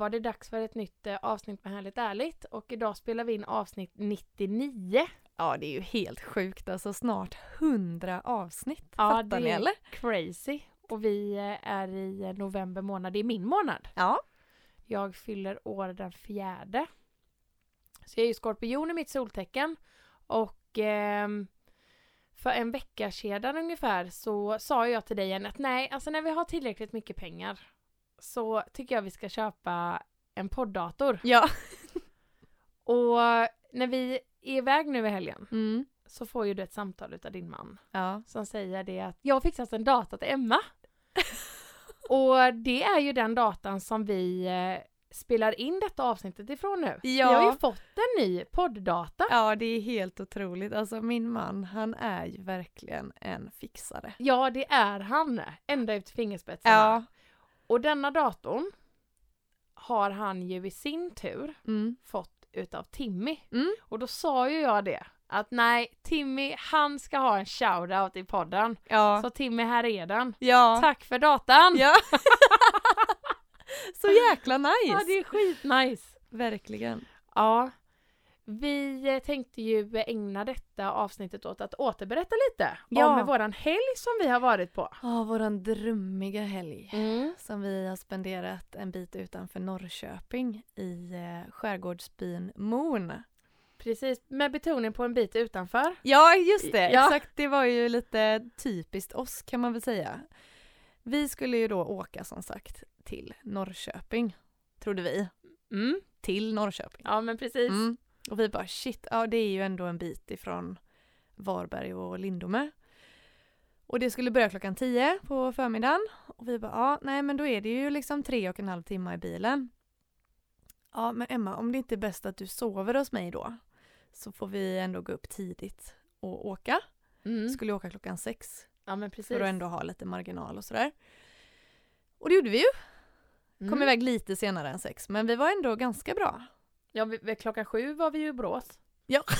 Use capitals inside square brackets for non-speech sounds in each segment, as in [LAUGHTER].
Var det dags för ett nytt eh, avsnitt med Härligt Ärligt och idag spelar vi in avsnitt 99. Ja, det är ju helt sjukt. Alltså snart 100 avsnitt. Ja, Fattar det ni är eller? crazy. Och vi eh, är i eh, november månad, det är min månad. Ja. Jag fyller år den fjärde. Så jag är ju skorpion i mitt soltecken. Och ehm, för en vecka sedan ungefär så sa jag till dig igen att nej, alltså när vi har tillräckligt mycket pengar så tycker jag vi ska köpa en podddator. Ja. Och när vi är iväg nu i helgen Mm. så får ju du ett samtal utav din man Ja. som säger det att jag har fixat en data till Emma. [LAUGHS] och det är ju den datan som vi eh, spelar in detta avsnittet ifrån nu. Vi har ju Ja. fått en ny podddata. ja, det är helt otroligt. Alltså min man, han är ju verkligen en fixare. Ja, det är han. Ända ut till fingerspetsarna. Ja. Och denna datorn har han ju i sin tur Mm. fått utav Timmy. Mm. Och då sa ju jag det. Att nej, Timmy han ska ha en shoutout i podden. Ja. Så Timmy, här är den. ja. Tack för datan! Ja. [LAUGHS] [LAUGHS] Så jäkla nice. Ja, det är skitnice. Verkligen. Ja. Vi eh, tänkte ju ägna detta avsnittet åt att återberätta lite Ja. om våran helg som vi har varit på. Ja, våran drömmiga helg. Mm. Som vi har spenderat en bit utanför Norrköping i eh, skärgårdsbyn Mon. Precis, med betoning på en bit utanför. Ja, just det. Ja. Exakt, det var ju lite typiskt oss kan man väl säga. Vi skulle ju då åka som sagt till Norrköping, trodde vi. Mm. Till Norrköping. Ja men precis. Mm. Och vi bara shit, ja det är ju ändå en bit ifrån Varberg och Lindome. Och det skulle börja klockan 10 på förmiddagen. Och vi bara, ja nej men då är det ju liksom tre och en halv timme i bilen. Ja men Emma, om det inte är bäst att du sover hos mig då så får vi ändå gå upp tidigt och åka. Mm. Skulle åka klockan sex Ja men precis. för att ändå ha lite marginal och sådär. Och det gjorde vi ju. Kom Mm. iväg lite senare än sex men vi var ändå ganska bra. Ja, vi, klockan sju var vi ju i Borås. Ja. [LAUGHS]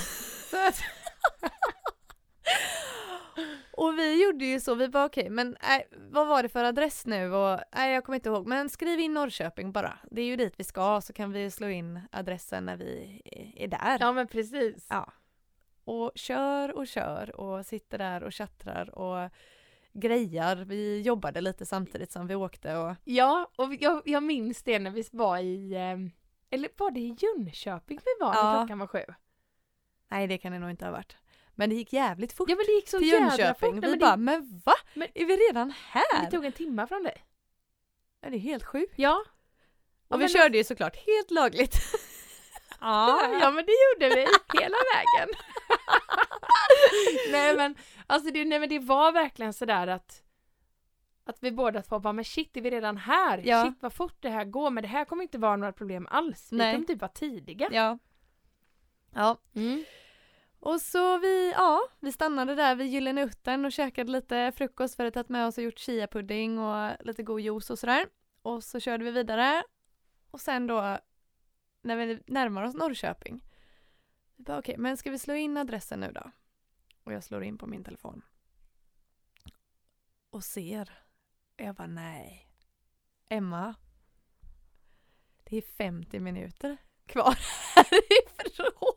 Och vi gjorde ju så, vi bara okej, men äh, vad var det för adress nu? Och, nej, jag kommer inte ihåg, men skriv in Norrköping bara. Det är ju dit vi ska, så kan vi slå in adressen när vi är där. ja men precis. Ja. Och kör och kör och sitter där och tjattrar och grejar. Vi jobbade lite samtidigt som vi åkte och Ja, och jag, jag minns det när vi var i, eh, eller var det i Jönköping vi var när Ja. klockan var sju? nej det kan det nog inte ha varit. Men det gick jävligt fort Ja men det gick så till jävla Jönköping. fort. Nej, Vi men bara, det, men va? Men- är vi redan här? det tog en timma från dig. Ja, det är helt sjukt. Ja. Ja, Och vi men- körde ju såklart helt lagligt. [LAUGHS] Ja, ja men det gjorde vi hela vägen. [LAUGHS] nej men alltså det, nej, men det var verkligen sådär att att vi båda två bara men shit är vi redan här? Ja. Shit vad fort det här går men det här kommer inte vara några problem alls. Vi Nej. kommer typ vara tidiga. Ja. Ja. Mm. Och så vi, ja, vi stannade där vid Gyllene Uttern och käkade lite frukost för att tagit med oss och gjort chiapudding och lite god juice och sådär. Och så körde vi vidare. Och sen då, när vi närmar oss Norrköping, vi bara okej, men ska vi slå in adressen nu då? Och jag slår in på min telefon. Och ser. Och jag bara nej. Emma. Det är 50 minuter kvar härifrån.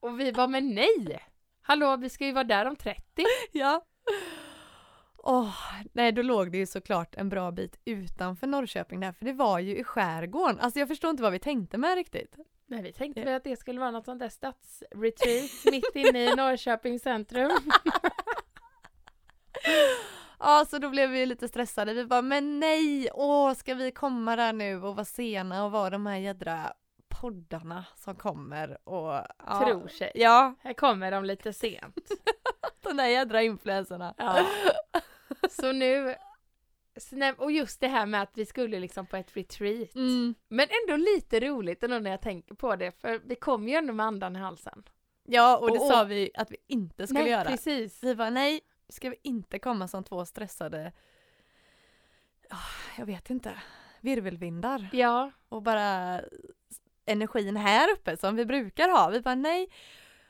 Och vi bara men nej! Hallå vi ska ju vara där om 30. Ja. Åh, nej då låg det ju såklart en bra bit utanför Norrköping där, för det var ju i skärgården. Alltså jag förstår inte vad vi tänkte med riktigt. Nej vi tänkte väl att det skulle vara något sånt där stadsretreat mitt inne i Norrköping centrum. [LAUGHS] Ja, så då blev vi lite stressade. Vi bara, men nej, åh, ska vi komma där nu och vara sena och vara de här jädra poddarna som kommer och ja, Tror sig. Ja, Här kommer de lite sent. [LAUGHS] de där jädra influencerna. Ja. Så nu, och just det här med att vi skulle liksom på ett retreat. Mm. Men ändå lite roligt ändå när jag tänker på det, för vi kom ju ändå med andan i halsen. Ja, och det Och- sa vi att vi inte skulle Nej, göra. precis. Vi var nej, ska vi inte komma som två stressade, jag vet inte, virvelvindar Ja, och bara energin här uppe som vi brukar ha. Vi bara nej.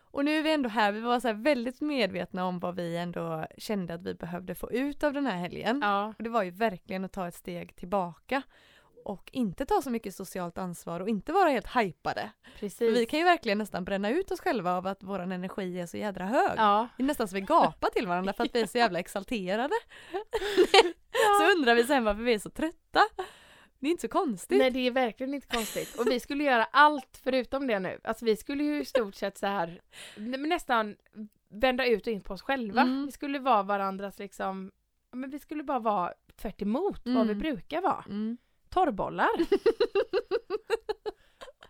Och nu är vi ändå här, vi var så väldigt medvetna om vad vi ändå kände att vi behövde få ut av den här helgen. ja, Och det var ju verkligen att ta ett steg tillbaka och inte ta så mycket socialt ansvar och inte vara helt hypade. För precis. vi kan ju verkligen nästan bränna ut oss själva av att vår energi är så jädra hög. Ja, Det är nästan så vi gapar till varandra för att vi är så jävla exalterade. [LAUGHS] Så undrar vi sen varför vi är så trötta. Det är inte så konstigt. nej det är verkligen inte konstigt. Och vi skulle göra allt förutom det nu. Alltså vi skulle ju i stort sett så här nästan vända ut och in på oss själva. Mm. Vi skulle vara varandras liksom, men vi skulle bara vara tvärt emot vad vi Mm. brukar vara. Mm. Torrbollar. [LAUGHS]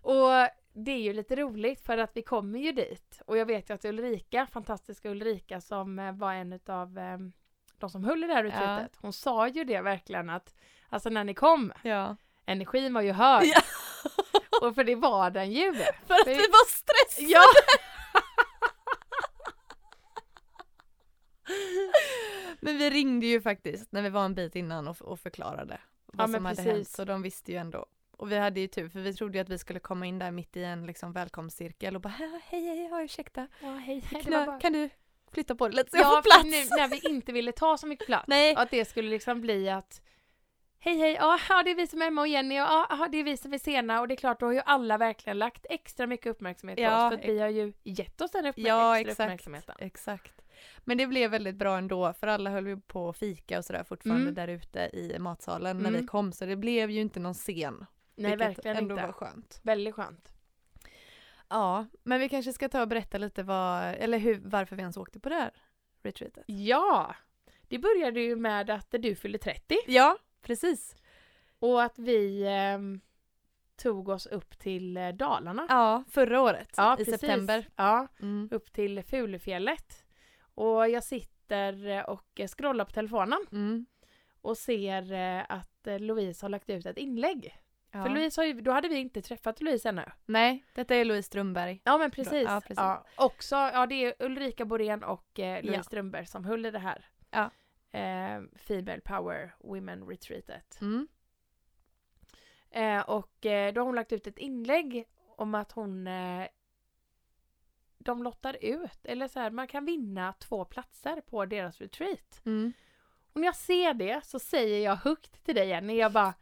och det är ju lite roligt för att vi kommer ju dit. Och jag vet ju att Ulrika, fantastiska Ulrika som eh, var en av de som höll i det här retreatet. Hon sa ju det verkligen att alltså när ni kom, Ja. energin var ju hög. Ja. [LAUGHS] Och för det var den ju. [LAUGHS] För att vi var stressade! Ja! Men vi ringde ju faktiskt när vi var en bit innan och, och förklarade vad Ja, som hade precis. hänt. Så de visste ju ändå. Och vi hade ju tur för vi trodde ju att vi skulle komma in där mitt i en liksom välkomstcirkel och bara hej hej, ja, ursäkta. Ja, hej, hej. Det Knö, bara... Kan du flytta på dig lite så jag Ja, får plats? nu när vi inte ville ta så mycket plats. Nej. Att det skulle liksom bli att Hej hej, ja det är vi som är Emma och Jenny och ja det är vi som är sena och det är klart då har ju alla verkligen lagt extra mycket uppmärksamhet på Ja, oss för att vi har ju gett oss den uppmär- Ja, extra exakt. uppmärksamheten. Exakt. Men det blev väldigt bra ändå för alla höll ju på att fika och sådär fortfarande Mm. där ute i matsalen när Mm. vi kom så det blev ju inte någon scen. Nej verkligen ändå inte. var skönt. Väldigt skönt. Ja, men vi kanske ska ta och berätta lite vad, eller hur, varför vi ens åkte på det här retreatet. Ja! Det började ju med att du fyllde 30 Ja, precis. och att vi ehm, tog oss upp till eh, Dalarna. Ja, förra året Ja, i precis. september. Ja, Mm. upp till Fulufjället. Och jag sitter eh, och scrollar på telefonen Mm. och ser eh, att eh, Louise har lagt ut ett inlägg. Ja. För Louise har ju, då hade vi inte träffat Louise ännu. Nej, detta är Louise Strömberg. Ja men precis. Ja, precis. Ja, också, ja det är Ulrika Borén och eh, Louise Ja. Strömberg som höll i det här. Ja. Eh, Female Power Women Retreatet. Mm. Eh, och eh, då har hon lagt ut ett inlägg om att hon eh, de lottar ut, eller så här, man kan vinna två platser på deras retreat. Mm. Och när jag ser det så säger jag högt till dig Jenny, jag bara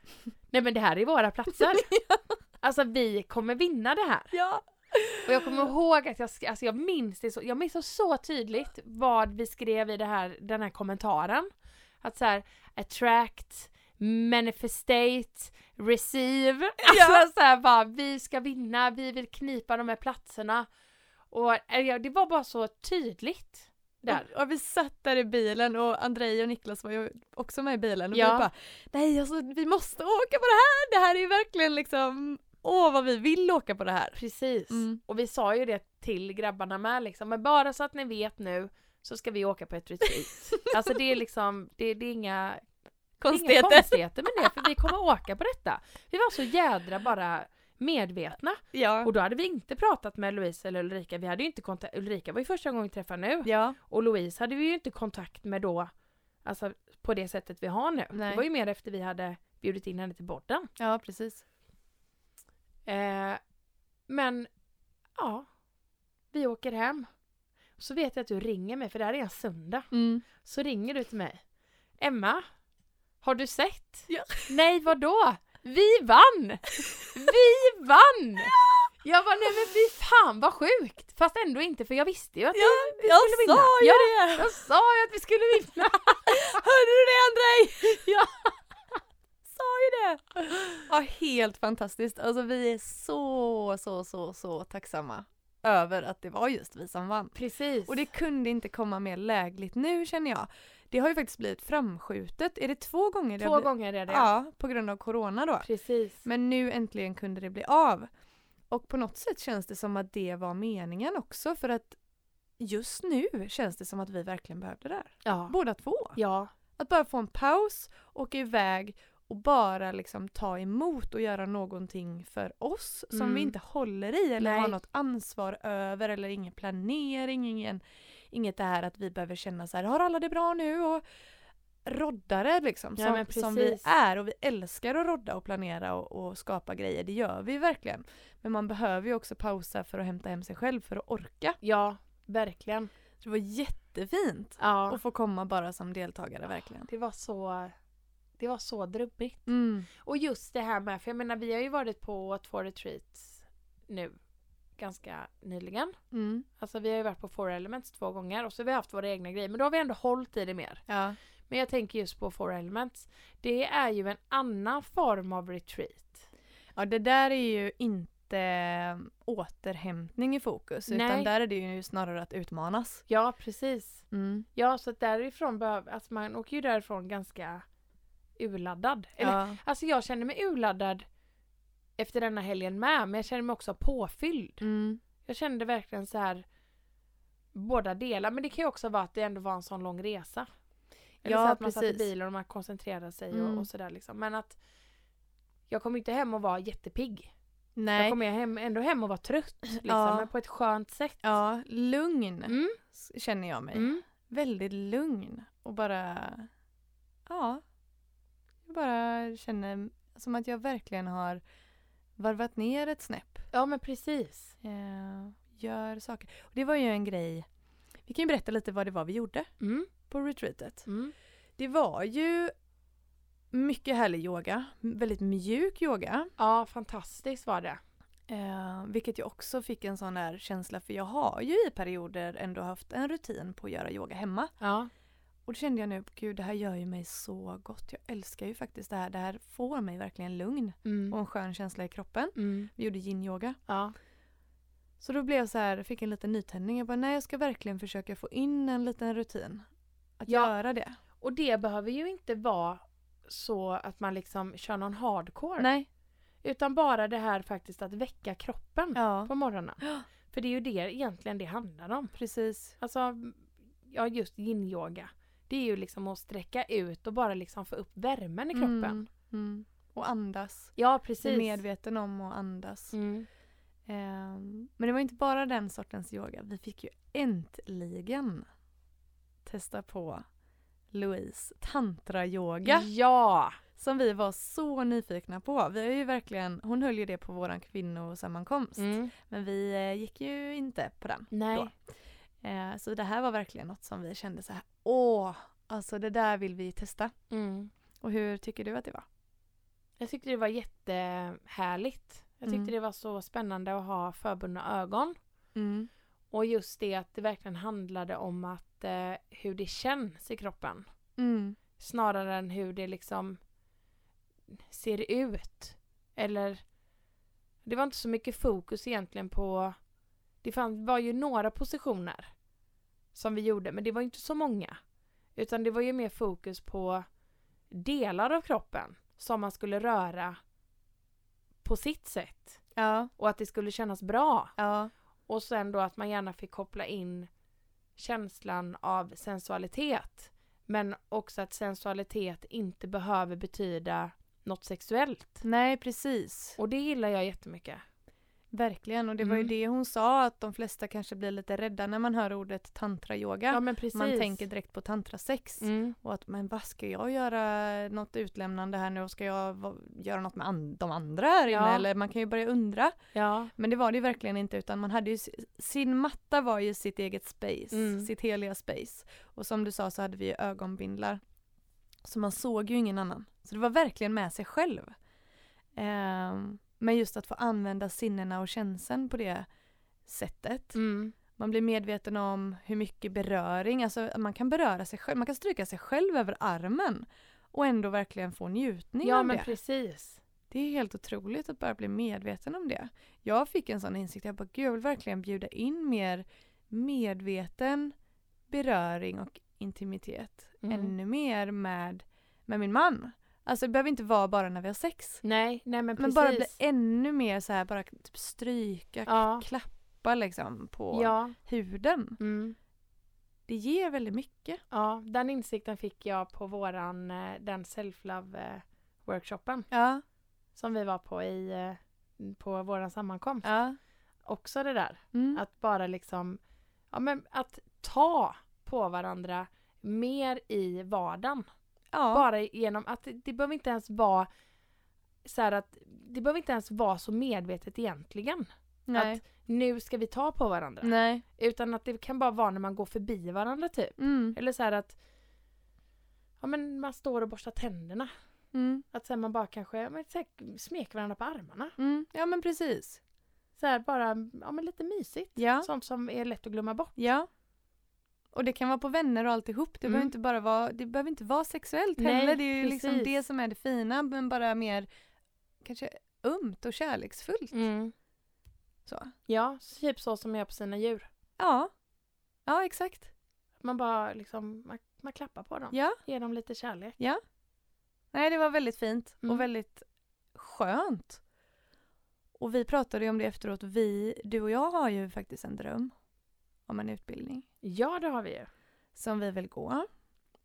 Nej men det här är våra platser. [LAUGHS] Alltså vi kommer vinna det här. Ja. Och jag kommer ihåg att jag, alltså jag minns det så, jag minns så tydligt vad vi skrev i det här, den här kommentaren. Att så här, attract, manifestate, receive. Alltså Ja. så här bara, vi ska vinna, vi vill knipa de här platserna. Och eh, det var bara så tydligt. Där. Och, och vi satt där i bilen och Andrei och Niklas var ju också med i bilen och Ja. vi bara Nej alltså vi måste åka på det här! Det här är ju verkligen liksom Åh vad vi vill åka på det här! Precis. Mm. Och vi sa ju det till grabbarna med liksom, men bara så att ni vet nu så ska vi åka på ett retreat. [LAUGHS] alltså det är liksom, det, det är inga är inga Konstigheter! konstigheter med det, för vi kommer åka på detta. Vi var så jädra bara medvetna. Ja. Och då hade vi inte pratat med Louise eller Ulrika. Vi hade ju inte kontakt, Ulrika var ju första gången vi träffade nu. ja. Och Louise hade vi ju inte kontakt med då, alltså på det sättet vi har nu. Nej. Det var ju mer efter vi hade bjudit in henne till podden. Ja precis. Eh, men, ja. Vi åker hem. Så vet jag att du ringer mig, för det här är en söndag. Mm. Så ringer du till mig. Emma, har du sett? Ja. Nej, vad då? Vi vann! Vi vann! [LAUGHS] Jag var nej men fy fan vad sjukt! Fast ändå inte för jag visste ju att Ja, vi jag skulle vinna. sa ju ja, det! Jag sa ju att vi skulle vinna! [LAUGHS] Hörde du det Andrei? [LAUGHS] Ja. Sa ju det! Ja helt fantastiskt. Alltså vi är så så så så tacksamma över att det var just vi som vann. Precis. Och det kunde inte komma mer lägligt nu känner jag. Det har ju faktiskt blivit framskjutet. Är det två gånger? det Två blivit- gånger är det. Ja, på grund av corona då. Precis. Men nu äntligen kunde det bli av. Och på något sätt känns det som att det var meningen också för att just nu känns det som att vi verkligen behövde det där. Ja. Båda två. Ja. Att bara få en paus, åka iväg och bara liksom ta emot och göra någonting för oss som Mm. vi inte håller i eller Nej. har något ansvar över eller ingen planering, ingen, inget det här att vi behöver känna så här, har alla det bra nu? Och roddare liksom, Ja, som, men som vi är och vi älskar att rodda och planera och, och skapa grejer, det gör vi verkligen. Men man behöver ju också pausa för att hämta hem sig själv för att orka. Ja, verkligen. Så det var jättefint Ja. att få komma bara som deltagare verkligen. Det var så, det var så drubbigt. Mm. Och just det här med, för jag menar vi har ju varit på två retreats nu ganska nyligen. Mm. Alltså vi har ju varit på Four Elements två gånger och så har vi haft våra egna grejer men då har vi ändå hållit i det mer. Ja. Men jag tänker just på Four Elements. Det är ju en annan form av retreat. ja, det där är ju inte eh, återhämtning i fokus utan Nej. där är det ju snarare att utmanas. Ja precis. Mm. Ja så att därifrån behöver, alltså man åker ju därifrån ganska urladdad. Eller, Ja. Alltså jag känner mig urladdad efter denna helgen med men jag känner mig också påfylld. Mm. Jag kände verkligen så här båda delar men det kan ju också vara att det ändå var en sån lång resa. Eller Ja, så att man satt i precis. bilen och man koncentrerade sig Mm. och, och sådär liksom. Men att jag kom inte hem och var jättepigg. Jag Nej. kom hem, ändå hem och var trött liksom, Ja. men på ett skönt sätt. Ja, lugn Mm. känner jag mig. Mm. Väldigt lugn och bara ja, jag bara känner som att jag verkligen har varvat ner ett snäpp. Ja men precis. Eh, gör saker. Och det var ju en grej, vi kan ju berätta lite vad det var vi gjorde Mm. på retreatet. Mm. Det var ju mycket härlig yoga, väldigt mjuk yoga. Ja fantastiskt var det. Eh, vilket jag också fick en sån där känsla för jag har ju i perioder ändå haft en rutin på att göra yoga hemma. Ja. Och då kände jag nu, gud det här gör ju mig så gott. Jag älskar ju faktiskt det här. Det här får mig verkligen lugn Mm. och en skön känsla i kroppen. Mm. Vi gjorde yin-yoga. Ja. Så då blev jag så här, fick en liten nytändning. Jag bara, nej jag ska verkligen försöka få in en liten rutin. Att Ja. göra det. Och det behöver ju inte vara så att man liksom kör någon hardcore. Nej. Utan bara det här faktiskt att väcka kroppen Ja, på morgonen. [GASPS] För det är ju det egentligen det handlar om. precis. Alltså, ja just yin-yoga. Det är ju liksom att sträcka ut och bara liksom få upp värmen i kroppen. Mm, mm. Och andas. Ja Bli precis. medveten om att andas. Mm. Ehm, men det var inte bara den sortens yoga. Vi fick ju äntligen testa på Louise tantra-yoga. Ja! Som vi var så nyfikna på. Vi har ju verkligen, hon höll ju det på våran kvinnosammankomst. Mm. Men vi eh, gick ju inte på den. Nej. Då. Eh, så det här var verkligen något som vi kände så här, åh, alltså det där vill vi testa. Mm. Och hur tycker du att det var? Jag tyckte det var jättehärligt. Jag tyckte Mm. det var så spännande att ha förbundna ögon. Mm. Och just det att det verkligen handlade om att eh, hur det känns i kroppen. Mm. Snarare än hur det liksom ser ut. Eller det var inte så mycket fokus egentligen på det fann, var ju några positioner som vi gjorde men det var inte så många. Utan det var ju mer fokus på delar av kroppen som man skulle röra på sitt sätt. Ja, Och att det skulle kännas bra. ja, Och sen då att man gärna fick koppla in känslan av sensualitet. Men också att sensualitet inte behöver betyda något sexuellt. nej precis. Och det gillar jag jättemycket. Verkligen, och det var ju Mm. det hon sa att de flesta kanske blir lite rädda när man hör ordet tantra-yoga. Ja men precis. man tänker direkt på tantrasex. Mm. Och att men vad ska jag göra något utlämnande här nu ska jag va- göra något med an- de andra här inne Ja. eller man kan ju börja undra. Ja. Men det var det ju verkligen inte utan man hade ju si- sin matta var ju sitt eget space, Mm. sitt heliga space. Och som du sa så hade vi ju ögonbindlar. Så man såg ju ingen annan. Så det var verkligen med sig själv. Ehm, men just att få använda sinnena och känslan på det sättet. Mm. Man blir medveten om hur mycket beröring, alltså man kan beröra sig själv, man kan stryka sig själv över armen och ändå verkligen få njutning Ja av men det. precis. Det är helt otroligt att bara bli medveten om det. Jag fick en sån insikt, jag bara gud jag vill verkligen bjuda in mer medveten beröring och intimitet. Mm. Ännu mer med, med min man. Alltså det behöver inte vara bara när vi har sex. Nej, nej men Men precis. bara bli ännu mer så här, bara typ stryka, Ja. klappa liksom på Ja. huden. Mm. Det ger väldigt mycket. Ja, den insikten fick jag på våran, eh, den self-love eh, workshopen Ja, som vi var på i, eh, på våran sammankomst. ja. Också det där, Mm. att bara liksom, ja men att ta på varandra mer i vardagen. Ja. Bara genom att det, behöver inte ens vara så att det behöver inte ens vara så medvetet egentligen. Nej. Att nu ska vi ta på varandra. Nej. Utan att det kan bara vara när man går förbi varandra typ. Mm. Eller så här att ja, men man står och borstar tänderna. Mm. Att sen man bara kanske men, här, smeker varandra på armarna. Mm. Ja men precis. Så här bara, ja men lite mysigt. Ja. Sånt som är lätt att glömma bort. Ja. Och det kan vara på vänner och alltihop. Det, Mm. behöver, inte bara vara, det behöver inte vara sexuellt Nej, heller. Det är ju liksom precis. det som är det fina men bara mer kanske ömt och kärleksfullt. Mm. Så. Ja, typ så som jag gör på sina djur. Ja. Ja exakt. Man bara liksom, man, man klappar på dem. Ja. Ger dem lite kärlek. Nej det var väldigt fint Mm. och väldigt skönt. Och vi pratade ju om det efteråt. Vi, du och jag har ju faktiskt en dröm om en utbildning Ja, det har vi ju. som vi vill gå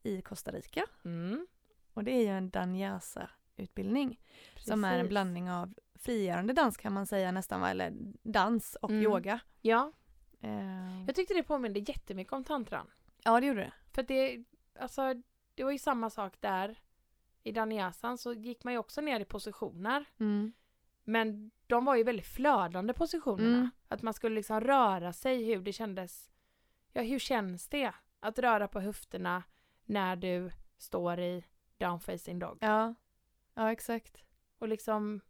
i Costa Rica. Mm. Och det är ju en Danyasa-utbildning som är en blandning av frigörande dans kan man säga nästan, va? eller dans och Mm. yoga. Ja, Eh, jag tyckte det påminde jättemycket om tantran. ja det gjorde det. För det, alltså, det var ju samma sak där. I Danyasan så gick man ju också ner i positioner. Mm. Men de var ju väldigt flödande positionerna. Mm. Att man skulle liksom röra sig hur det kändes. Ja, hur känns det? Att röra på höfterna när du står i down facing dog. Ja. ja exakt. Och liksom,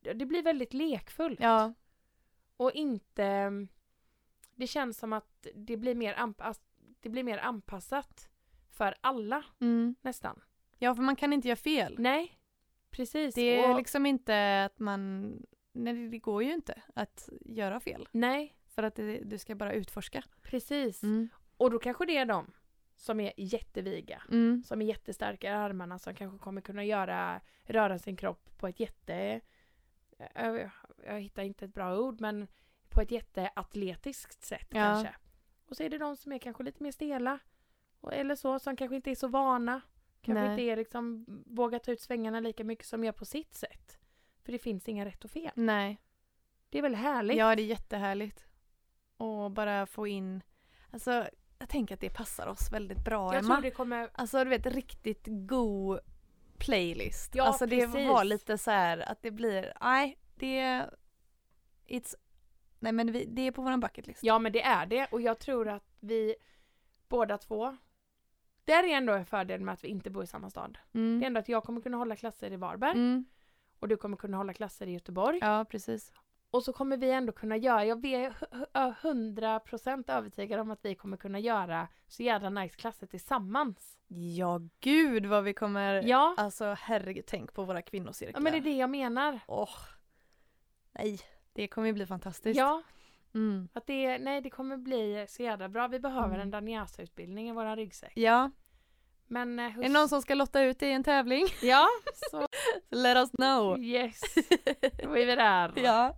det det blir väldigt lekfullt. Ja. Och inte, det känns som att det blir mer, anpass, det blir mer anpassat för alla Mm. nästan. ja för man kan inte göra fel. Nej, precis. Det är och, liksom inte att man, nej det- går ju inte att göra fel. Nej, För att det, du ska bara utforska. precis. Mm. Och då kanske det är de som är jätteviga. Mm. Som är jättestarka i armarna som kanske kommer kunna göra, röra sin kropp på ett jätte... Jag, jag hittar inte ett bra ord men på ett jätteatletiskt sätt Ja. kanske. Och så är det de som är kanske lite mer stela. Och, eller så, som kanske inte är så vana. Kanske Nej. inte är liksom, vågar ta ut svängarna lika mycket som gör på sitt sätt. För det finns inga rätt och fel. Nej. Det är väl härligt? Ja det är jättehärligt. Och bara få in, alltså jag tänker att det passar oss väldigt bra jag Emma. tror det kommer... Alltså du vet riktigt god playlist. Ja, alltså det precis. var lite så här att det blir, nej det, it's, nej men vi, det är på våran bucket list. Ja men det är det och jag tror att vi båda två Det är ändå en fördel med att vi inte bor i samma stad. Det är Mm. ändå att jag kommer kunna hålla klasser i Varberg Mm. och du kommer kunna hålla klasser i Göteborg. Ja precis. Och så kommer vi ändå kunna göra, jag är hu- hu- hundra procent övertygad om att vi kommer kunna göra så jävla nice klasser tillsammans. Ja gud vad vi kommer, Ja, alltså herregud tänk på våra kvinnocirklar. ja men det är det jag menar. Åh. Nej, det kommer ju bli fantastiskt. Ja, Mm. att det, nej det kommer bli så jävla bra. Vi behöver Mm. en Danyasa-utbildning i våran ryggsäck. Ja, Men eh, är det någon som ska lotta ut det i en tävling? [LAUGHS] Ja, så Let us know. yes. [LAUGHS] Då är vi där. ja.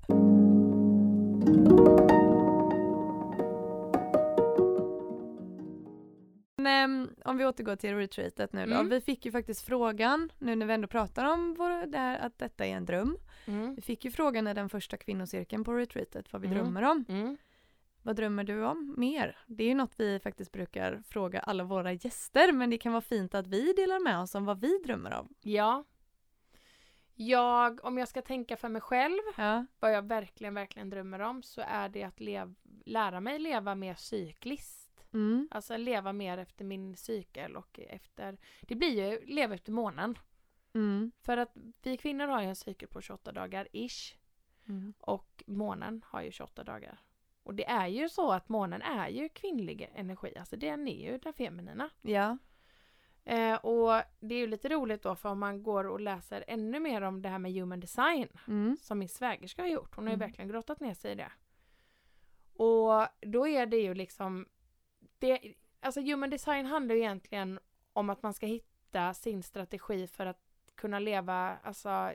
Men, ehm, om vi återgår till retreatet nu då. Mm. Vi fick ju faktiskt frågan, nu när vi ändå pratar om vår, det här, att detta är en dröm. Mm. Vi fick ju frågan i den första kvinnocirkeln på retreatet vad vi Mm. drömmer om. Mm. Vad drömmer du om mer? Det är ju något vi faktiskt brukar fråga alla våra gäster men det kan vara fint att vi delar med oss om vad vi drömmer om. Ja. Jag, om jag ska tänka för mig själv, Ja. vad jag verkligen, verkligen drömmer om så är det att lev, lära mig leva mer cykliskt. Mm. Alltså leva mer efter min cykel och efter, det blir ju leva efter månen. Mm. För att vi kvinnor har ju en cykel på 28 dagar ish Mm. och månen har ju 28 dagar. Och det är ju så att månen är ju kvinnlig energi, alltså den är ju den feminina. Ja. Eh, och det är ju lite roligt då för om man går och läser ännu mer om det här med human design Mm. som min svägerska har gjort. Hon har ju Mm. verkligen grottat ner sig i det. Och då är det ju liksom det, alltså human design handlar ju egentligen om att man ska hitta sin strategi för att kunna leva, alltså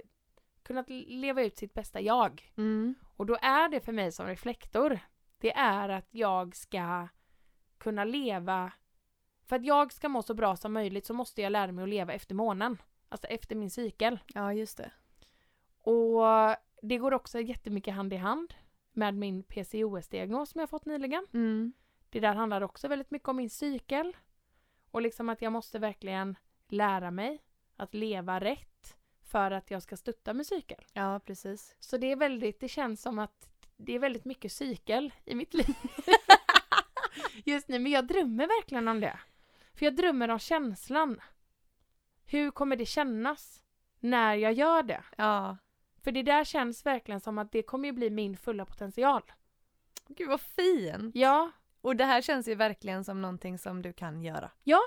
kunna leva ut sitt bästa jag. Mm. Och då är det för mig som reflektor, det är att jag ska kunna leva, för att jag ska må så bra som möjligt så måste jag lära mig att leva efter månen. Alltså efter min cykel. Ja, just det. Och det går också jättemycket hand i hand med min PCOS-diagnos som jag fått nyligen. Mm. Det där handlar också väldigt mycket om min cykel. Och liksom att jag måste verkligen lära mig att leva rätt för att jag ska stötta min cykel. Ja, precis. Så det är väldigt, det känns som att det är väldigt mycket cykel i mitt liv. [LAUGHS] Just nu, men jag drömmer verkligen om det. För jag drömmer om känslan. Hur kommer det kännas när jag gör det? Ja. För det där känns verkligen som att det kommer ju bli min fulla potential. Gud vad fin! Ja, Och det här känns ju verkligen som någonting som du kan göra. Ja.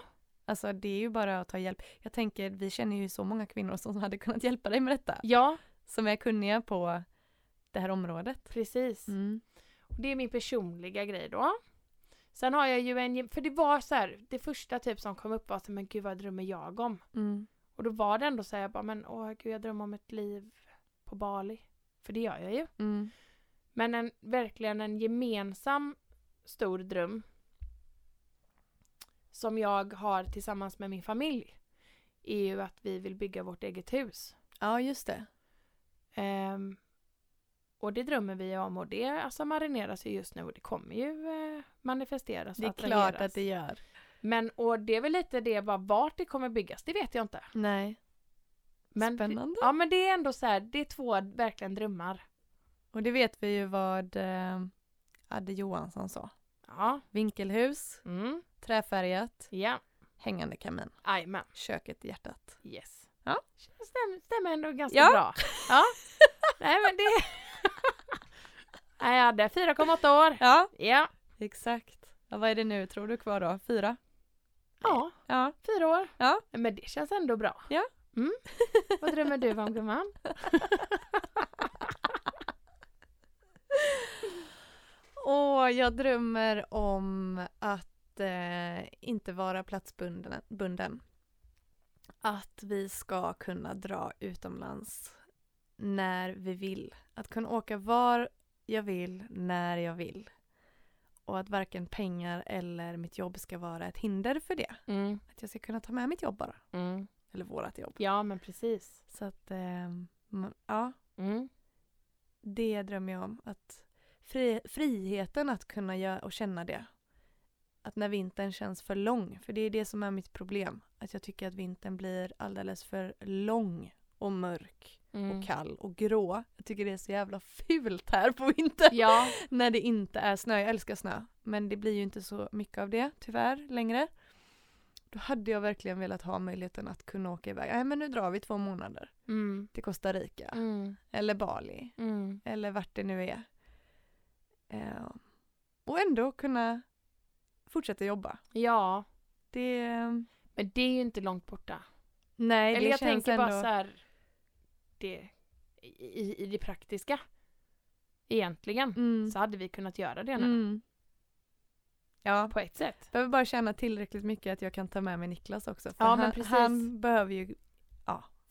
Alltså det är ju bara att ta hjälp. Jag tänker, vi känner ju så många kvinnor som hade kunnat hjälpa dig med detta. ja, Som är kunniga på det här området. precis. Mm. Det är min personliga grej då. Sen har jag ju en, för det var så här, det första typ som kom upp var så men gud vad drömmer jag om? Mm. Och då var det ändå så här, jag bara, men åh gud jag drömmer om ett liv på Bali. För det gör jag ju. Mm. Men en, verkligen en gemensam stor dröm som jag har tillsammans med min familj är ju att vi vill bygga vårt eget hus. Ja, just det. Ehm, och det drömmer vi om och det alltså marineras ju just nu och det kommer ju eh, manifesteras Det är och klart attraheras. att det gör. Men och det är väl lite det bara vart det kommer byggas, det vet jag inte. Nej. Men Spännande. Ja men det är ändå så här, det är två verkligen drömmar. Och det vet vi ju vad eh, Adde Johansson sa. Ja. Vinkelhus, Mm. träfärgat, Ja. hängande kamin, Jajamän. köket i hjärtat. Yes. Ja. Stämmer, stämmer ändå ganska Ja. bra. Ja. [LAUGHS] Nej men det... [LAUGHS] Nej, jag hade 4,8 år. Ja, Ja. exakt. Ja, vad är det nu tror du kvar då? Fyra? Ja, Ja. fyra år. Ja. Men det känns ändå bra. Ja. Mm. Vad drömmer du om gumman? [LAUGHS] Åh, jag drömmer om att eh, inte vara platsbunden. bunden. Att vi ska kunna dra utomlands när vi vill. Att kunna åka var jag vill, när jag vill. Och att varken pengar eller mitt jobb ska vara ett hinder för det. Mm. Att jag ska kunna ta med mitt jobb bara. Mm. Eller vårat jobb. Ja men precis. Så att, eh, ja, Mm. det drömmer jag om. Att fri, friheten att kunna göra och känna det. Att när vintern känns för lång, för det är det som är mitt problem. Att jag tycker att vintern blir alldeles för lång och mörk Mm. och kall och grå. Jag tycker det är så jävla fult här på vintern. Ja. [LAUGHS] När det inte är snö. Jag älskar snö. Men det blir ju inte så mycket av det tyvärr längre. Då hade jag verkligen velat ha möjligheten att kunna åka iväg. Nej men nu drar vi två månader Mm. till Costa Rica. Mm. Eller Bali. Mm. Eller vart det nu är. Eh, och ändå kunna fortsätta jobba. Ja. Det, Men det är ju inte långt borta. nej, Eller det jag känns tänker ändå... bara så här. Det, i, I det praktiska. Egentligen. Mm, Så hade vi kunnat göra det nu. mm. Ja, På ett sätt. behöver bara känna tillräckligt mycket att jag kan ta med mig Niklas också. För Ja, han, men precis. han behöver ju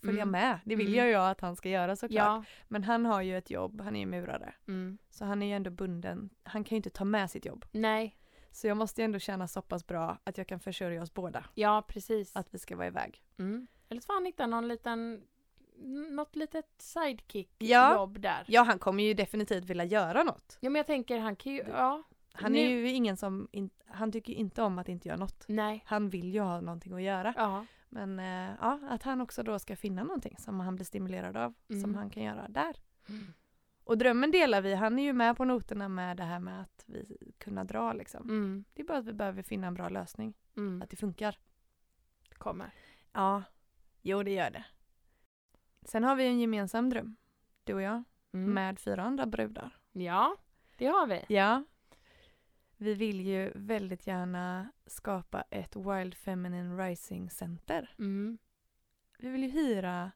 följa Mm. med. Det vill Mm. jag ju att han ska göra såklart. Ja. Men han har ju ett jobb, han är ju murare. Mm. Så han är ju ändå bunden. Han kan ju inte ta med sitt jobb. Nej. Så jag måste ju ändå känna så pass bra att jag kan försörja oss båda. Ja, precis. Att vi ska vara iväg. Mm. Eller så får han hitta någon liten något litet sidekick Ja. jobb där. Ja, han kommer ju definitivt vilja göra något. Ja men jag tänker han kan ju, ja. Han är Nu- ju ingen som, in, han tycker inte om att inte göra något. Nej. Han vill ju ha någonting att göra. Ja. Men eh, ja, att han också då ska finna någonting som han blir stimulerad av. Som Mm. han kan göra där. Mm. Och drömmen delar vi. Han är ju med på noterna med det här med att vi kunna dra liksom. Mm. Det är bara att vi behöver finna en bra lösning. Mm. Att det funkar. Kommer. Ja, jo det gör det. Sen har vi en gemensam dröm. Du och jag. Mm. Med fyra andra brudar. Ja, det har vi. Ja. Vi vill ju väldigt gärna skapa ett Wild Feminine Rising Center. Mm. Vi vill ju hyra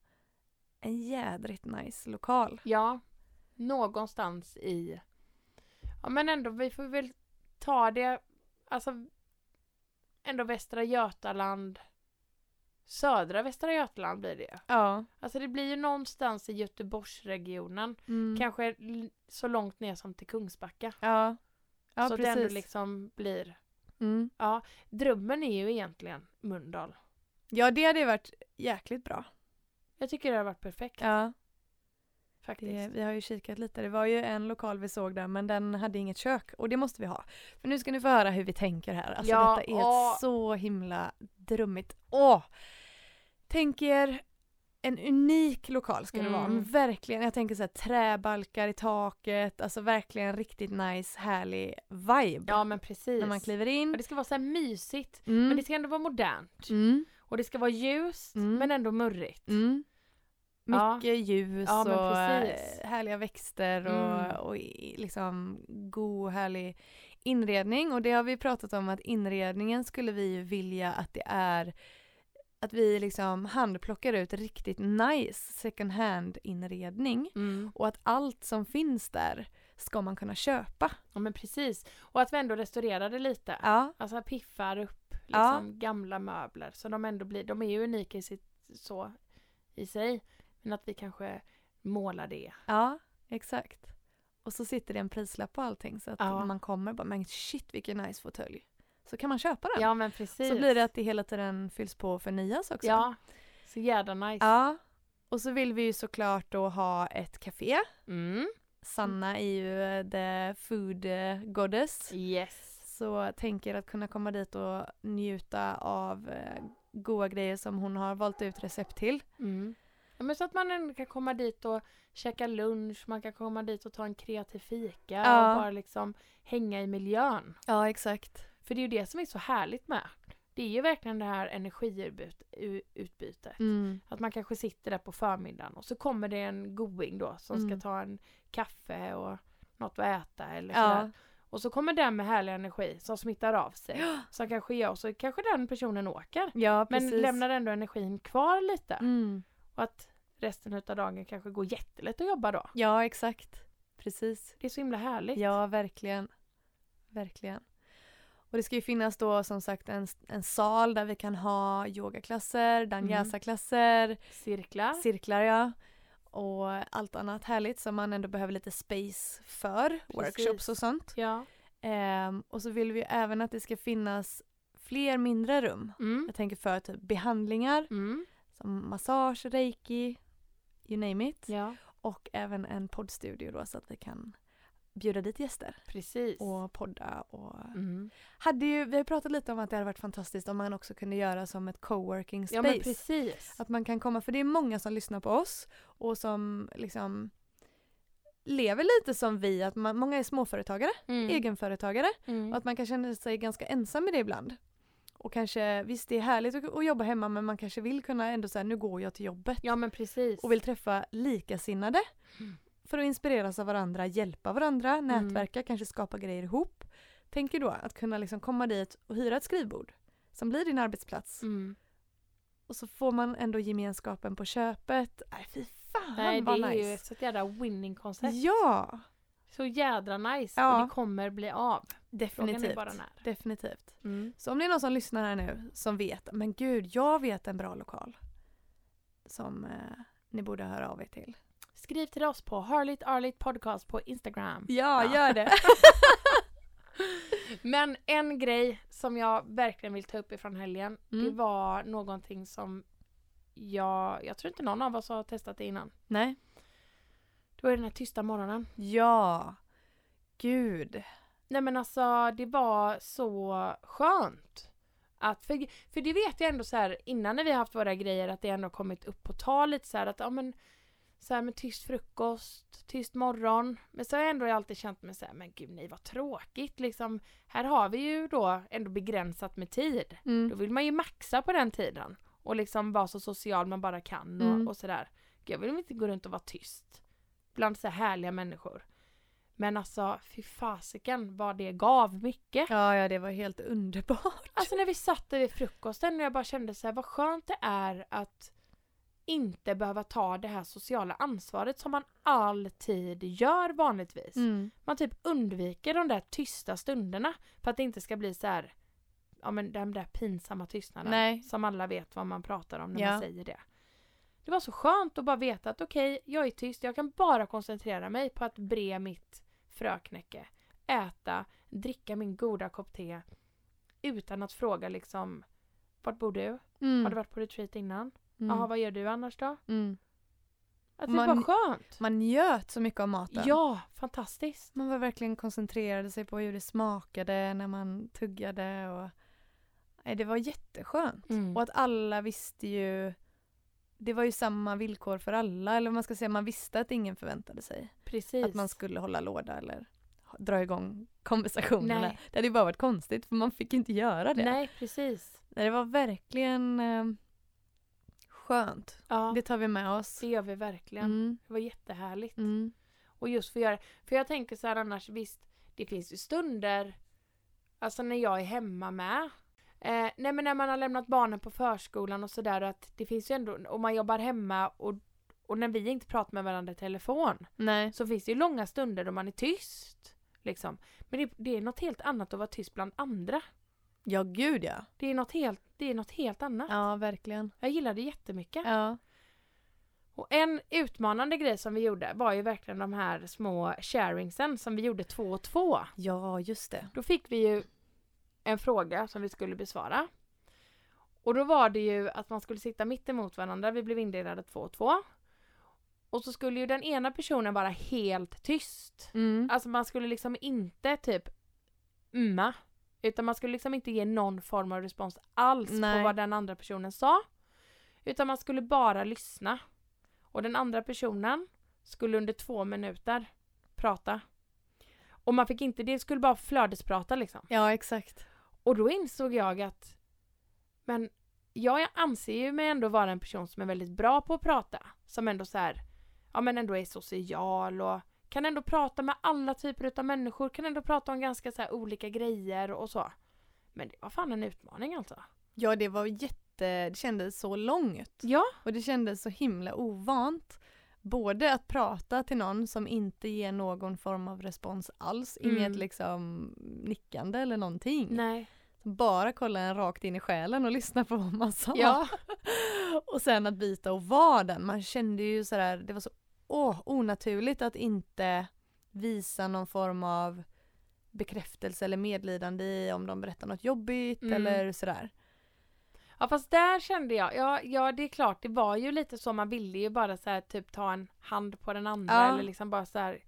en jädrigt nice lokal. Ja, någonstans i... Ja men ändå, vi får väl ta det, alltså ändå Västra Götaland södra Västra Götaland blir det. Ja. Alltså det blir ju någonstans i Göteborgsregionen. Mm. Kanske så långt ner som till Kungsbacka. Ja. Ja, så att det precis. ändå liksom blir... mm. Ja, drömmen är ju egentligen Mölndal. Ja, det hade ju varit jäkligt bra. Jag tycker det har varit perfekt Ja, faktiskt. det, vi har ju kikat lite. Det var ju en lokal vi såg där men den hade inget kök och det måste vi ha. För nu ska ni få höra hur vi tänker här. Alltså Ja, detta är åh. så himla drömmigt. Åh! Tänk er en unik lokal ska det vara. Mm. Men verkligen, jag tänker så här träbalkar i taket, alltså verkligen riktigt nice, härlig vibe. Ja men precis. När man kliver Ja, in. det ska vara så här mysigt. Mm. Men det ska ändå vara modernt. Mm. Och det ska vara ljust Mm. men ändå murrigt. Mm. Ja. Mycket ljus Ja, och eh, härliga växter och, Mm. och liksom god härlig inredning. Och det har vi pratat om att inredningen skulle vi vilja att det är att vi liksom handplockar ut riktigt nice second hand inredning Mm. och att allt som finns där ska man kunna köpa. Ja men precis. Och att vi ändå restaurerar det lite. Ja, Alltså piffar upp Ja. liksom gamla möbler. Så de ändå blir, de är ju unika i sitt så i sig. Men att vi kanske målar det. ja exakt. Och så sitter det en prislapp på allting så att Ja. man kommer bara men shit vilken nice fåtölj. Så kan man köpa den. Ja men precis. Så blir det att det hela tiden fylls på och förnyas också. Ja. Så jävla nice. Ja. Och så vill vi ju såklart då ha ett café. Mm. Sanna är ju eh, the food eh, goddess. Yes. Så tänker att kunna komma dit och njuta av eh, goda grejer som hon har valt ut recept till. Mm. Ja, men så att man ändå kan komma dit och käka lunch, man kan komma dit och ta en kreativ fika Ja. och bara liksom hänga i miljön. Ja exakt. För det är ju det som är så härligt med. Det är ju verkligen det här energiutbytet. Mm. Att man kanske sitter där på förmiddagen och så kommer det en going då som Mm. ska ta en kaffe och något att äta eller Ja. sådär. Och så kommer den med härlig energi som smittar av sig. Som kanske gör, så kanske den personen åker. Ja Men lämnar ändå energin kvar lite. Mm. Och att resten av dagen kanske går jättelätt att jobba då. Ja exakt. Precis. Det är så himla härligt. Ja verkligen. Verkligen. Och det ska ju finnas då som sagt en, en sal där vi kan ha yogaklasser, danjasa-klasser, Cirklar. cirklar ja. Och allt annat härligt som man ändå behöver lite space för. Workshops och sånt. ja. Ehm, och så vill vi ju även att det ska finnas fler mindre rum. Mm. Jag tänker för typ behandlingar Mm. som massage, reiki, you name it. Ja, Och även en poddstudio då så att vi kan bjuda dit gäster precis. och podda och Mm. hade ju, vi har pratat lite om att det hade varit fantastiskt om man också kunde göra som ett coworking Ja space. men precis. Att man kan komma, för det är många som lyssnar på oss och som liksom lever lite som vi, att man, många är småföretagare, Mm. egenföretagare Mm. och att man kan känna sig ganska ensam i det ibland. Och kanske, visst det är härligt att, att jobba hemma men man kanske vill kunna ändå säga nu går jag till jobbet Ja men precis. och vill träffa likasinnade Mm. För att inspireras av varandra, hjälpa varandra, nätverka, kanske skapa grejer ihop. Tänker då att kunna liksom komma dit och hyra ett skrivbord som blir din arbetsplats Mm. och så får man ändå gemenskapen på köpet. Nej fy fan Nej det vad är ju nice. ett sånt jävla winning koncept. Ja, Så jädra nice Ja. och det kommer bli av. Definitivt. bara när. Definitivt. Mm. Så om det är någon som lyssnar här nu som vet, men gud jag vet en bra lokal som eh, ni borde höra av er till. Skriv till oss på Harligt Arligt Podcast på Instagram. Ja, Ja. gör det. [LAUGHS] Men en grej som jag verkligen vill ta upp ifrån helgen, det Mm. var någonting som jag, jag tror inte någon av oss har testat det innan. Nej. Det var den här tysta morgonen. Ja. Gud. Nej men alltså det var så skönt. Att, för, för det vet jag ändå så här innan när vi har haft våra grejer att det ändå kommit upp på tal lite så här att ja men så här med tyst frukost, tyst morgon. Men så har jag ändå alltid känt mig så här, men gud nej vad tråkigt liksom. Här har vi ju då ändå begränsat med tid. Då Mm. vill man ju maxa på den tiden. Och liksom vara så social man bara kan och, Mm. och sådär. Jag vill inte gå runt och vara tyst. Bland så här härliga människor. Men alltså fy fasiken vad det gav mycket. Ja, ja, det var helt underbart. Alltså när vi satt där vid frukosten och jag bara kände så här vad skönt det är att inte behöva ta det här sociala ansvaret som man alltid gör vanligtvis. Mm. Man typ undviker de där tysta stunderna för att det inte ska bli så här ja men den där pinsamma tystnaden. Nej. Som alla vet vad man pratar om när Ja. man säger det. Det var så skönt att bara veta att okej, jag är tyst, jag kan bara koncentrera mig på att bre mitt fröknäcke, äta, dricka min goda kopp te utan att fråga liksom vart bor du? Mm. Har du varit på retreat innan? Mm. Jaha, vad gör du annars då? Mm. Att det Man- var skönt! Man njöt så mycket av maten. Ja, fantastiskt! Man var verkligen koncentrerade sig på hur det smakade när man tuggade och Nej, det var jätteskönt. Mm. Och att alla visste ju det var ju samma villkor för alla, eller man ska säga, man visste att ingen förväntade sig Precis. att man skulle hålla låda eller dra igång konversationerna. Nej. Det hade ju bara varit konstigt för man fick inte göra det. Nej, precis. Nej, Det var verkligen eh, skönt. Ja, Det tar vi med oss. det gör vi verkligen. Mm. Det var jättehärligt. Mm. Och just för att göra För jag tänker så här annars, visst, det finns ju stunder, alltså när jag är hemma med. Eh, nej men när man har lämnat barnen på förskolan och sådär att det finns ju ändå, om man jobbar hemma och, och när vi inte pratar med varandra i telefon Nej. så finns det ju långa stunder då man är tyst. Liksom. Men det, det är något helt annat att vara tyst bland andra. Ja, gud ja. Det är något helt, det är något helt annat. Ja, verkligen. Jag gillar det jättemycket. Ja. Och en utmanande grej som vi gjorde var ju verkligen de här små sharingsen som vi gjorde två och två. Ja, just det. Då fick vi ju en fråga som vi skulle besvara. Och då var det ju att man skulle sitta mitt emot varandra, vi blev indelade två och två. Och så skulle ju den ena personen vara helt tyst. Mm. Alltså man skulle liksom inte typ umma. Utan man skulle liksom inte ge någon form av respons alls Nej. på vad den andra personen sa. Utan man skulle bara lyssna. Och den andra personen skulle under två minuter prata. Och man fick inte, det skulle bara flödesprata liksom. Ja, exakt. Och då insåg jag att men jag anser ju mig ändå vara en person som är väldigt bra på att prata. Som ändå så här, ja men ändå är social och kan ändå prata med alla typer av människor, kan ändå prata om ganska så olika grejer och så. Men det var fan en utmaning alltså. Ja, det var jätte... Det kändes så långt. Ja. Och det kändes så himla ovant. Både att prata till någon som inte ger någon form av respons alls, Mm. inget liksom nickande eller någonting. Nej. Bara kolla en rakt in i själen och [LAUGHS] lyssna på vad man sa. Ja. [LAUGHS] och sen att byta och vara den. Man kände ju sådär, det var så åh, onaturligt att inte visa någon form av bekräftelse eller medlidande i om de berättar något jobbigt Mm. eller sådär. Ja fast där kände jag, ja, ja det är klart det var ju lite så man ville ju bara så här, typ ta en hand på den andra Ja. eller liksom bara så här,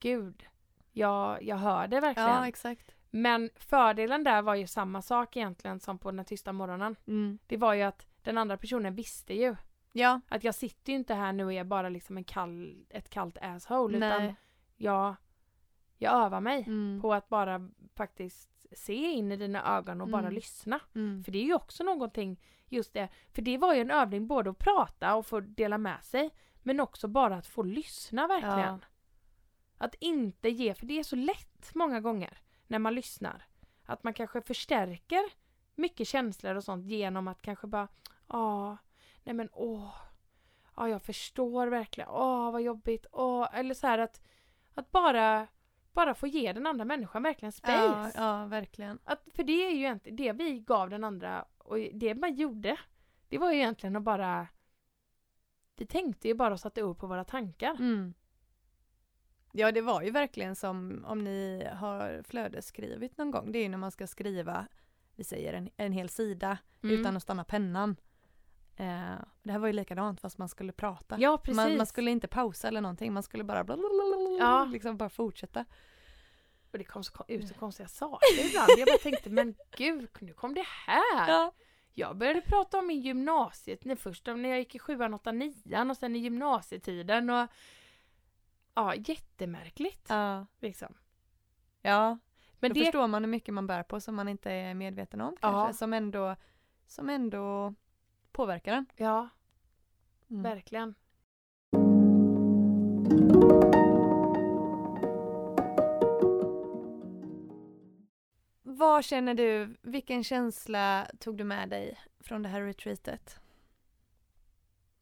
gud, jag, jag hör det verkligen. Ja, exakt. Men fördelen där var ju samma sak egentligen som på den tysta morgonen. Mm. Det var ju att den andra personen visste ju Ja, att jag sitter ju inte här nu och är bara liksom en kall, ett kallt asshole utan nej. jag, jag övar mig Mm. på att bara faktiskt se in i dina ögon och bara Mm. lyssna. Mm. För det är ju också någonting, just det, för det var ju en övning både att prata och få dela med sig, men också bara att få lyssna verkligen. Ja. Att inte ge, för det är så lätt många gånger när man lyssnar. Att man kanske förstärker mycket känslor och sånt genom att kanske bara, ja, nej men åh, ja jag förstår verkligen, åh vad jobbigt, åh, eller så här att, att bara, bara få ge den andra människan verkligen space. Ja, ja, verkligen. Att, för det är ju egentligen det vi gav den andra och det man gjorde det var ju egentligen att bara vi tänkte ju bara och satte ord på våra tankar. Mm. Ja, det var ju verkligen som om ni har flödesskrivit någon gång. Det är ju när man ska skriva, vi säger en, en hel sida Mm. utan att stanna pennan. Eh, det här var ju likadant fast man skulle prata. Ja precis. Man, man skulle inte pausa eller någonting, man skulle bara blablabla, Ja. liksom bara fortsätta. Och det kom så ut så konstiga saker ibland. Jag bara tänkte men gud, nu kom det här. Ja. Jag började prata om min gymnasiet, när först när jag gick i sjuan, åttan, nian och sen i gymnasietiden och ja, jättemärkligt Ja. liksom. ja. Men Då det, förstår man hur mycket man bär på som man inte är medveten om Ja. kanske. Som ändå, som ändå påverkar en. ja, Mm. verkligen. Vad känner du, vilken känsla tog du med dig från det här retreatet?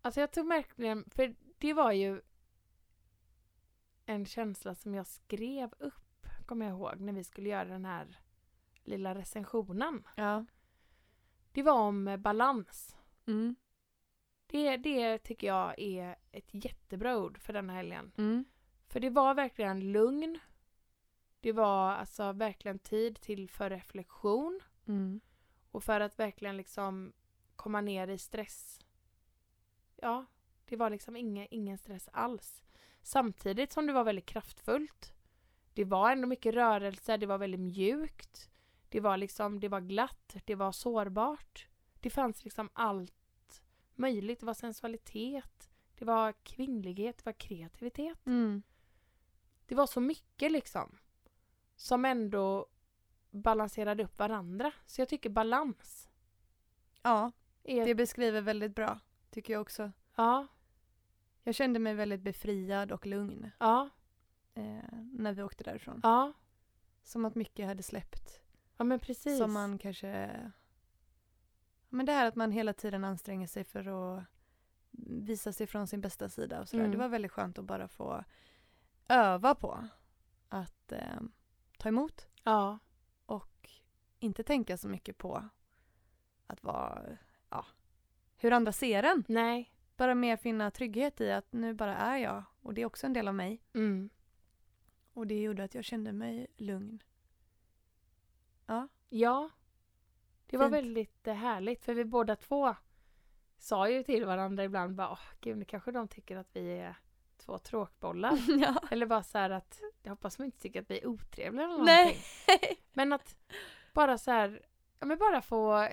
Alltså jag tog verkligen, för det var ju en känsla som jag skrev upp, kommer jag ihåg, när vi skulle göra den här lilla recensionen. Ja. Det var om balans. Mm. Det, det tycker jag är ett jättebra ord för den här helgen. Mm. För det var verkligen lugn. Det var alltså verkligen tid till för reflektion Mm. och för att verkligen liksom komma ner i stress. Ja, det var liksom ingen, ingen stress alls. Samtidigt som det var väldigt kraftfullt. Det var ändå mycket rörelse, det var väldigt mjukt. Det var liksom, det var glatt, det var sårbart. Det fanns liksom allt möjligt. Det var sensualitet, det var kvinnlighet, det var kreativitet. Mm. Det var så mycket liksom. Som ändå balanserade upp varandra. Så jag tycker balans Ja, är... det beskriver väldigt bra, tycker jag också. Ja, Jag kände mig väldigt befriad och lugn ja, eh, när vi åkte därifrån. ja. Som att mycket hade släppt. Ja men precis. Som man kanske... Men det här att man hela tiden anstränger sig för att visa sig från sin bästa sida och sådär. Mm. Det var väldigt skönt att bara få öva på att eh, ta emot Ja, och inte tänka så mycket på att vara, ja, hur andra ser en. nej. Bara mer finna trygghet i att nu bara är jag och det är också en del av mig. Mm. Och det gjorde att jag kände mig lugn. Ja. Det var Fint. väldigt eh, härligt för vi båda två sa ju till varandra ibland bara åh gud nu kanske de tycker att vi är två tråkbollar. [LAUGHS] ja. eller bara så här att jag hoppas de inte tycker att vi är otrevliga eller Nej. någonting. Men att bara så här, ja men bara få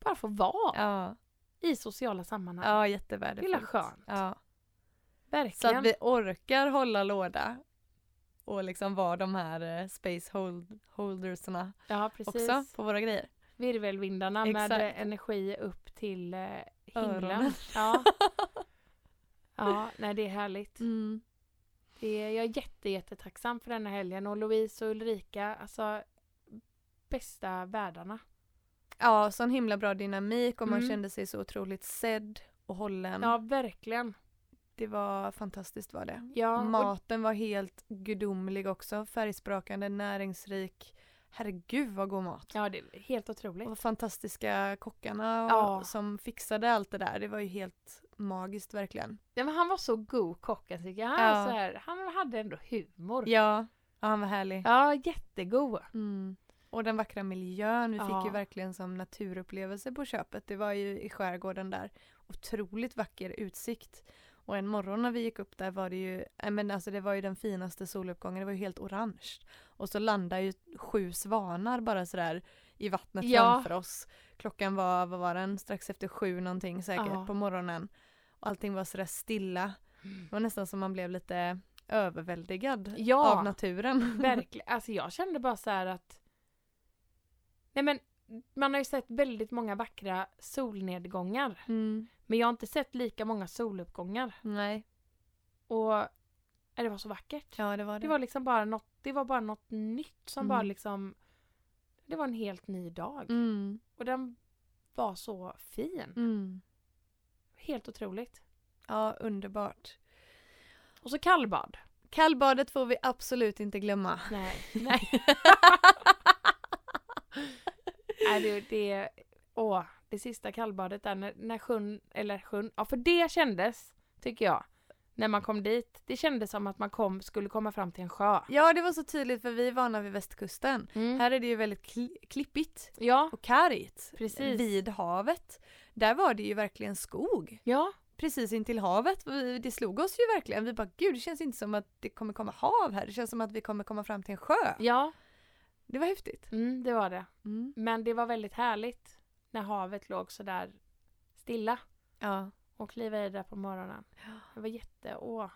bara få vara ja. i sociala sammanhang. Ja, jättevärdefullt. Det är skönt. Ja. Så Verkligen. att vi orkar hålla låda och liksom vara de här eh, space hold holdersna ja också på våra grejer. Virvelvindarna med Exakt. eh, energi upp till eh, himlen. Öronen. Ja. [LAUGHS] ja, nej det är härligt. Mm. Det är, jag är jätte, jättetacksam för denna helgen och Louise och Ulrika, alltså bästa värdarna. Ja, sån himla bra dynamik och man Mm. kände sig så otroligt sedd och hållen. Ja, verkligen. Det var fantastiskt var det. Ja, Maten var helt gudomlig också. Färgsprakande, näringsrik. Herregud vad god mat. ja det är helt otroligt. Och fantastiska kockarna och, Ja. som fixade allt det där. Det var ju helt magiskt verkligen. Ja, men han var så god kocken tycker jag. Han, Ja. så här, han hade ändå humor. Ja, ja han var härlig. Ja, jättegod. Mm. Och den vackra miljön. Vi Ja. fick ju verkligen som naturupplevelse på köpet. Det var ju i skärgården där. Otroligt vacker utsikt. Och en morgon när vi gick upp där var det ju, men alltså det var ju den finaste soluppgången. Det var ju helt orange. Och så landade ju sju svanar bara sådär i vattnet Ja. framför oss. Klockan var, vad var den, strax efter sju någonting säkert Ja. på morgonen. Och allting var sådär stilla. Det var nästan som man blev lite överväldigad Ja. av naturen. [LAUGHS] Verkligen. Alltså jag kände bara så här att Nej men man har ju sett väldigt många vackra solnedgångar. Mm. Men jag har inte sett lika många soluppgångar. Nej, Och det var så vackert. ja det var det. Det var liksom bara något, det var bara något nytt som Mm. bara liksom Det var en helt ny dag. Mm. Och den var så fin. Mm. Helt otroligt. Ja, underbart. Och så kallbad. Kallbadet får vi absolut inte glömma. Nej. [LAUGHS] Nej. Nej det, det, åh, det sista kallbadet där när, när sjön, eller sjön, ja för det kändes, tycker jag, när man kom dit. Det kändes som att man kom, skulle komma fram till en sjö. Ja, det var så tydligt för vi är vana vid västkusten. Mm. Här är det ju väldigt kli- klippigt Ja, och kargt. Precis. Vid havet. Där var det ju verkligen skog. ja, Precis intill havet. Det slog oss ju verkligen. Vi bara, gud det känns inte som att det kommer komma hav här. Det känns som att vi kommer komma fram till en sjö. ja, Det var häftigt. mm, det var det. Mm. Men det var väldigt härligt när havet låg så där stilla Ja. Och kliva i där på morgonen. Det var jätte, åh,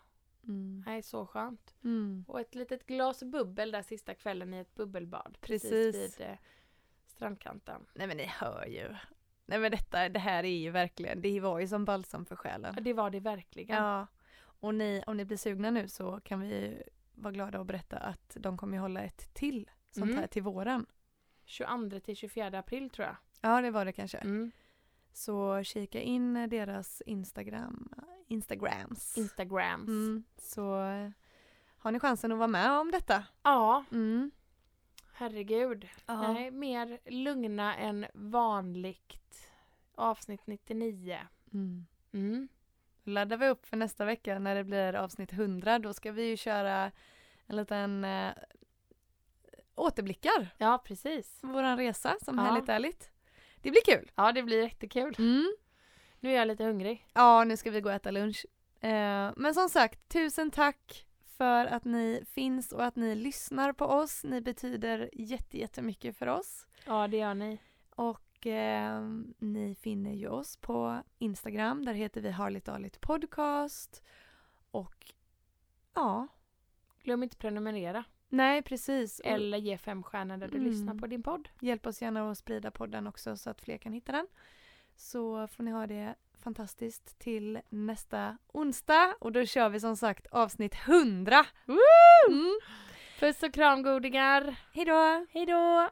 Mm. nej så skönt. Mm. Och ett litet glas bubbel där sista kvällen i ett bubbelbad. Precis. Precis vid eh, strandkanten. Nej men ni hör ju. Nej men detta, det här är ju verkligen, det var ju som balsam för själen. Ja, det var det verkligen. Ja. Och ni, om ni blir sugna nu så kan vi vara glada och berätta att de kommer hålla ett till sånt Mm. här till våren. 22 till 24 april tror jag. Ja det var det kanske. Mm. Så kika in deras Instagram, Instagrams. Instagrams. Mm. Så har ni chansen att vara med om detta. Ja, Mm. herregud. Ja. Nej, mer lugna än vanligt. Avsnitt 99. Mm. Mm. laddar vi upp för nästa vecka när det blir avsnitt 100. Då ska vi ju köra en liten eh, återblickar Ja, precis. våran resa som Ja. Härligt Ärligt. Det blir kul. Ja, det blir jättekul. Mm. Nu är jag lite hungrig. Ja, nu ska vi gå och äta lunch. Eh, men som sagt, tusen tack för att ni finns och att ni lyssnar på oss. Ni betyder jätte, jättemycket för oss. Ja, det gör ni. Och eh, ni finner ju oss på Instagram. Där heter vi Harligt Arligt Podcast. Och ja, Glöm inte prenumerera. Nej precis. Eller ge fem stjärnor där du Mm. lyssnar på din podd. hjälp oss gärna att sprida podden också så att fler kan hitta den. Så får ni ha det fantastiskt till nästa onsdag. Och då kör vi som sagt avsnitt 100. Mm. Puss och kram godingar! Hej då! Hej då!